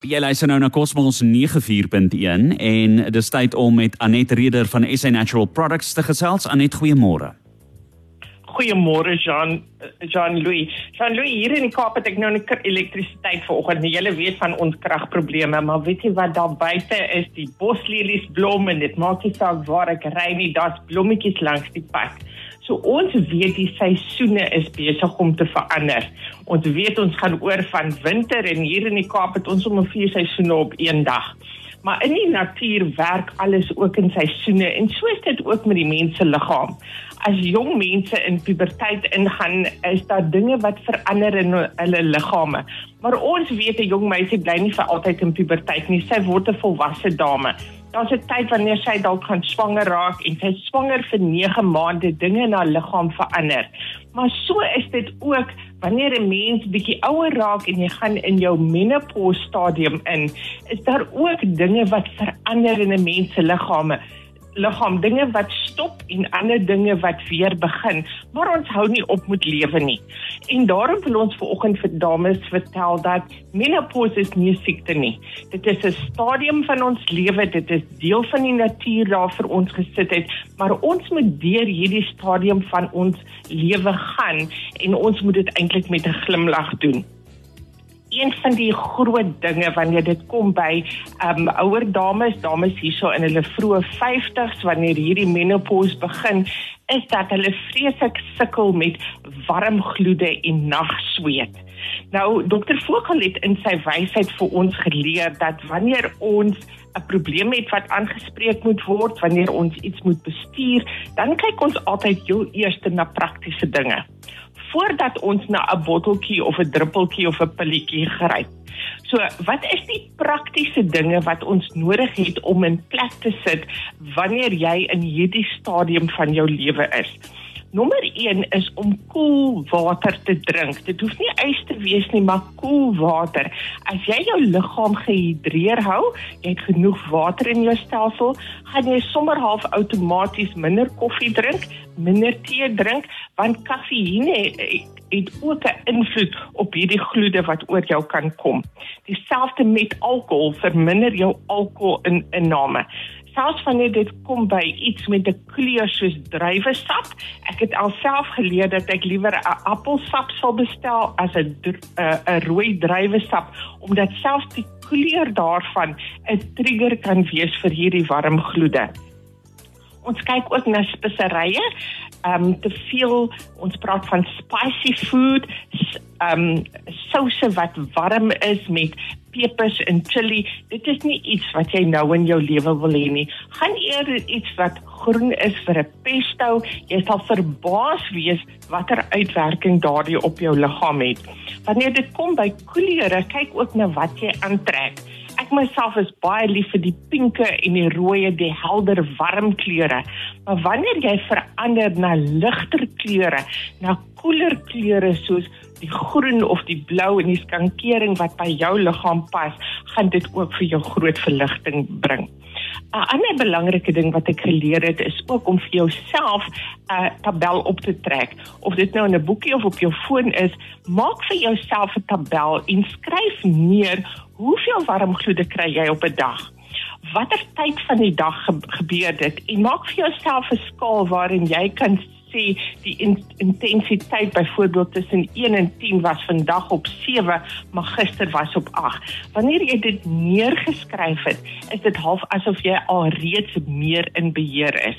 Jy luister nou na Cosmos 94.1 en dis tyd om met Anet Reder van SA Natural Products te gesels. Anet, goeiemôre. Goeiemôre Jean Jean Louis. Jean Louis hier in die Kaap het ek nou 'n elektrisiteit vanoggend. Jy weet van ons kragprobleme, maar weet jy wat daar buite is? Die boslelies blom en dit maak nie saak waar ek ry nie, daar's blommetjies langs die pad. So ons weet die seisoene is besig om te verander. Ons weet ons gaan oor van winter en hier in die Kaap het ons om 'n vier seisoene op een dag. Maar in die natuur werk alles ook in seisoene en so is dit ook met die mens se liggaam. As jong mense in puberteit ingaan, is daar dinge wat verander in hulle liggame. Maar ons weet 'n jong meisie bly nie vir altyd in puberteit nie. Sy word 'n volwasse dame. Daar's 'n tyd wanneer sy dalk gaan swanger raak en sy swanger vir 9 maande dinge in haar liggaam verander. Maar so is dit ook wanneer 'n mens bietjie ouer raak en jy gaan in jou menopause stadium in, is daar ook dinge wat verander in 'n mens se liggame liggaam dinge wat stop en ander dinge wat weer begin maar ons hou nie op met lewe nie. En daarom wil ons vanoggend vir dames vertel dat menopause is nie 'n siekte nie. Dit is 'n stadium van ons lewe dit is deel van die natuur daar vir ons gesit het maar ons moet deur hierdie stadium van ons lewe gaan en ons moet dit eintlik met 'n glimlag doen een van die groot dinge wanneer dit kom by um ouer dames, dames hierso in hulle vroeë 50s wanneer hierdie menopause begin, is dat hulle vreeslik sukkel met warm gloede en nagsweet. Nou dokter Vogel het in sy wysheid vir ons geleer dat wanneer ons 'n probleem het wat aangespreek moet word, wanneer ons iets moet bestuur, dan kyk ons altyd heel eers na praktiese dinge voordat ons na 'n botteltjie of 'n druppeltjie of 'n pilletjie gryp. So, wat is die praktiese dinge wat ons nodig het om in plek te sit wanneer jy in hierdie stadium van jou lewe is? Nommer 1 is om koel water te drink. Dit hoef nie ys te wees nie, maar koel water. As jy jou liggaam gehidreer hou, jy het genoeg water in jou stelsel, gaan jy sommer half outomaties minder koffie drink, minder tee drink, want kafeïne het ook 'n invloed op hierdie gloede wat oor jou kan kom. Dieselfde met alkohol, verminder jou alkoholinname selfs wanneer dit kom by iets met 'n kleur soos druiwesap. Ek het alself geleer dat ek liewer 'n appelsap sal bestel as 'n 'n rooi druiwesap omdat selfs die kleur daarvan 'n trigger kan wees vir hierdie warm gloede. Ons kyk ook na speserye. Ehm um, te veel ons praat van spicy food, ehm um, souse wat warm is met pepers en chili. Dit is nie iets wat jy nou in jou lewe wil hê nie. Gaan eerder iets wat groen is vir 'n pesto. Jy sal verbaas wees watter uitwerking daardie op jou liggaam het. Wanneer dit kom by kleure, kyk ook na wat jy aantrek. Ek myself is baie lief vir die pinke en die rooi, die helder warm kleure. Maar wanneer jy verander na ligter kleure, na koeler kleure soos die groen of die blou en die skankering wat by jou liggaam pas, gaan dit ook vir jou groot verligting bring. 'n Ander belangrike ding wat ek geleer het is ook om vir jouself 'n tabel op te trek. Of dit nou in 'n boekie of op jou foon is, maak vir jouself 'n tabel en skryf neer hoeveel warm gloede kry jy op 'n dag. Watter tyd van die dag gebeur dit en maak vir jouself 'n skaal waarin jy kan sê die in, intensiteit byvoorbeeld tussen 1 en 10 was vandag op 7, maar gister was op 8. Wanneer jy dit neergeskryf het, is dit half asof jy al reeds meer in beheer is.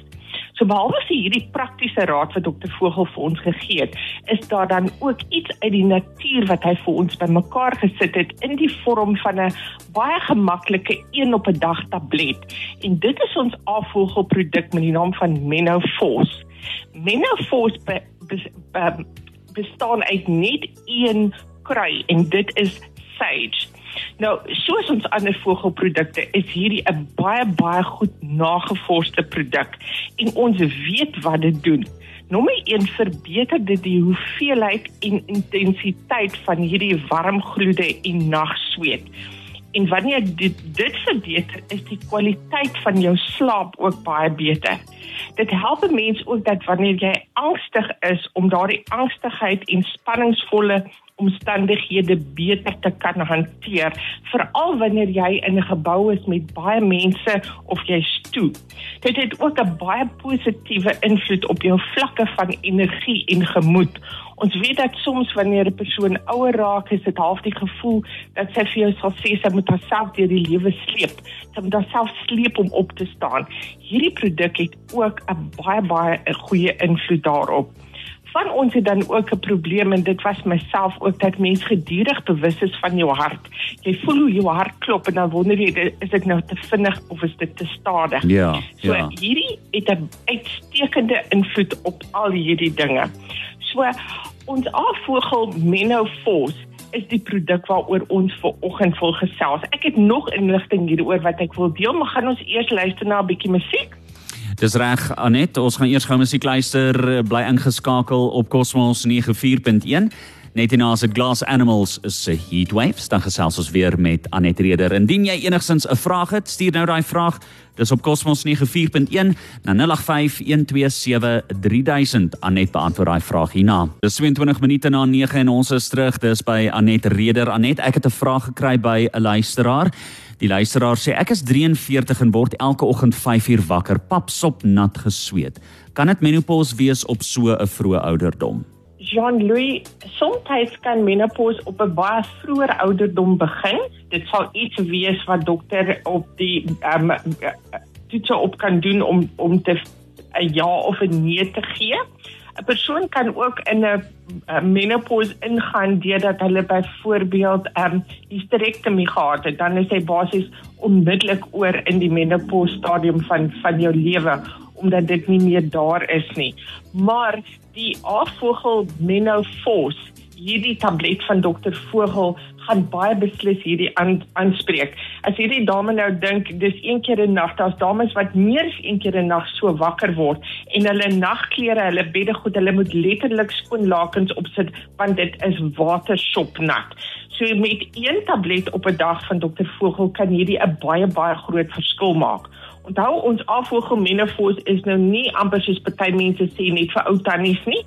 So behalwe vir hierdie praktiese raad wat dokter Vogel vir ons gegee het, is daar dan ook iets uit die natuur wat hy vir ons bymekaar gesit het in die vorm van 'n baie gemaklike een op 'n dag tablet. En dit is ons afvoerproduk met die naam van Menofos. Menopause be, be, be, bestaan uit net een krui en dit is sage. Nou, soos ons ander vogelprodukte is hierdie 'n baie baie goed nagevorsde produk en ons weet wat dit doen. Nommer 1 verbeter dit die hoeveelheid en intensiteit van hierdie warm gloede en nagsweet. En wanneer dit dit verbeter, is die kwaliteit van jou slaap ook baie beter. Dit help 'n mens ook dat wanneer jy angstig is om daardie angstigheid en spanningsvolle omstandighede beter te kan hanteer, veral wanneer jy in 'n gebou is met baie mense of jy stoep. Dit het ook 'n baie positiewe invloed op jou vlakke van energie en gemoed. Ons weet dat soms wanneer 'n persoon ouer raak, is dit half die gevoel dat sy vir jou sal sê sy moet haarself deur die lewe sleep. Sy moet haarself sleep om op te staan. Hierdie produk het ook 'n baie baie 'n goeie invloed daarop van ons het dan ook 'n probleem en dit was myself ook dat mens gedurig bewus is van jou hart. Jy voel hoe jou hart klop en dan wonder jy is dit nou te vinnig of is dit te stadig? Ja. So ja. hierdie het 'n uitstekende invloed op al hierdie dinge. So ons afvogel Menopause is die produk waaroor ons ver oggend wil gesels. Ek het nog inligting hieroor wat ek wil deel, maar gaan ons eers luister na 'n bietjie musiek? Dis reg Anet, ons gaan eers gou musiek luister, bly ingeskakel op Cosmos 94.1. Net hierna se Glass Animals se Heatwaves, dan gesels ons weer met Anet Reder. Indien jy enigsins 'n vraag het, stuur nou daai vraag. Dis op Cosmos 94.1 na 0851273000. Anet beantwoord daai vraag hierna. Dis 22 minute na 9 en ons is terug. Dis by Anet Reder. Anet, ek het 'n vraag gekry by 'n luisteraar. Die luisteraar sê ek is 43 en word elke oggend 5 uur wakker, papsop nat gesweet. Kan dit menopause wees op so 'n vroeë ouderdom? Jean-Louis, soms kan menopause op 'n baie vroeë ouderdom begin. Dit sal iets wees wat dokter op die ehm um, toets op kan doen om om te 'n ja of 'n nee te gee. 'n persoon kan ook in 'n menopause ingaan deurdat hulle byvoorbeeld 'n um, hysterektomie gehad het, dan is hy basies onmiddellik oor in die menopause stadium van van jou lewe omdat dit nie meer daar is nie. Maar die afvogel menopause hierdie tablet van dokter Vogel gaan baie beslis hierdie aanspreek. As hierdie dame nou dink dis een keer 'n nag, daar's dames wat meer as een keer 'n nag so wakker word en hulle nagklere, hulle beddegoed, hulle moet letterlik skoon lakens opsit want dit is watersopnat. So met een tablet op 'n dag van dokter Vogel kan hierdie 'n baie baie groot verskil maak. Onthou ons afvoergemenopause is nou nie amper soos party mense sê net vir ou tannies nie.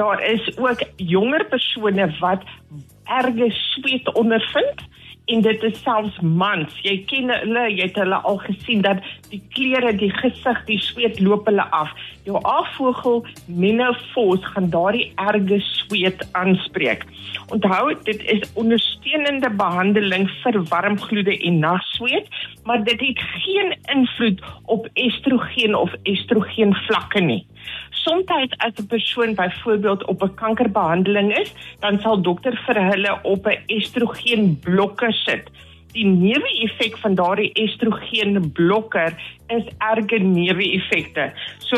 Daar is ook jonger persone wat erge sweet ondervind en dit is selfs mans. Jy ken hulle, jy het hulle al gesien dat die klere, die gesig, die sweet loop hulle af. Jou afvogel menopause gaan daardie erge sweet aanspreek. Onthou, dit is ondersteunende behandeling vir warmgloede en nagsweet, maar dit het geen invloed op estrogen of estrogen vlakke nie soms as 'n persoon byvoorbeeld op 'n kankerbehandeling is, dan sal dokter vir hulle op 'n estrogen blokker sit. Die neeweffek van daardie estrogen blokker is erge neeweffekte. So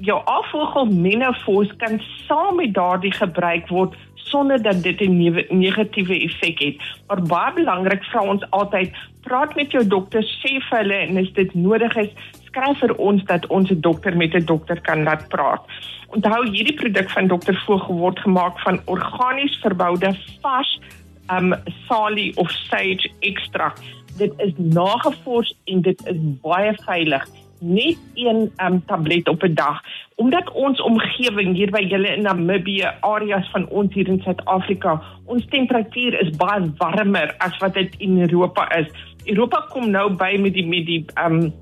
jou afvogel menopause kan saam met daardie gebruik word sonder dat dit 'n negatiewe effek het. Maar baie belangrik vra ons altyd, praat met jou dokter, sê vir hulle en as dit nodig is, skryf vir ons dat ons 'n dokter met 'n dokter kan laat praat. Onthou hierdie produk van dokter Vogel word gemaak van organies verboude vars um salie of sage ekstrakt. Dit is nagevors en dit is baie veilig net een um, tablet op 'n dag omdat ons omgewing hier by julle in Namibië areas van ons hier in Suid-Afrika ons temperatuur is baie warmer as wat dit in Europa is. Europa kom nou by met die met die um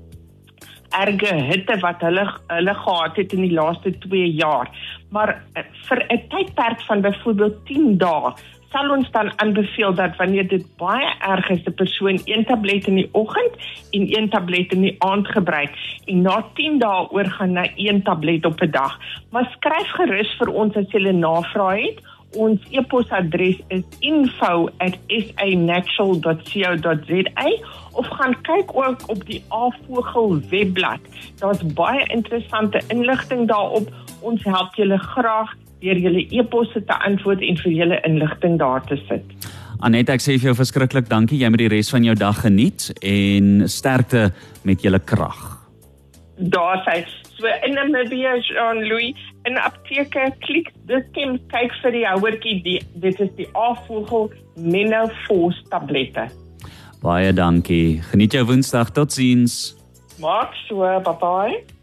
erge hitte wat hulle hulle gehad het in die laaste 2 jaar. Maar uh, vir 'n tydperk van byvoorbeeld 10 dae sal ons dan aanbeveel dat wanneer dit baie erg is, 'n persoon een tablet in die oggend en een tablet in die aand gebruik en na 10 dae oorgaan na een tablet op 'n dag. Maar skryf gerus vir ons as jy 'n navraag het. Ons e-posadres is info@sanatural.co.za of gaan kyk ook op die Avogel webblad. Daar's baie interessante inligting daarop. Ons help julle graag deur julle e-posse te antwoord en vir julle inligting daar te sit. Anet, ek sê vir jou verskriklik dankie. Jy moet die res van jou dag geniet en sterkte met julle krag. Daar sê so in Namibia Jean Louis en apteke klik dis kim kyk vir die ouertjie die dit is die afvogel menopause tablette. Baie dankie. Geniet jou Woensdag. Totsiens. Maak so, bye bye.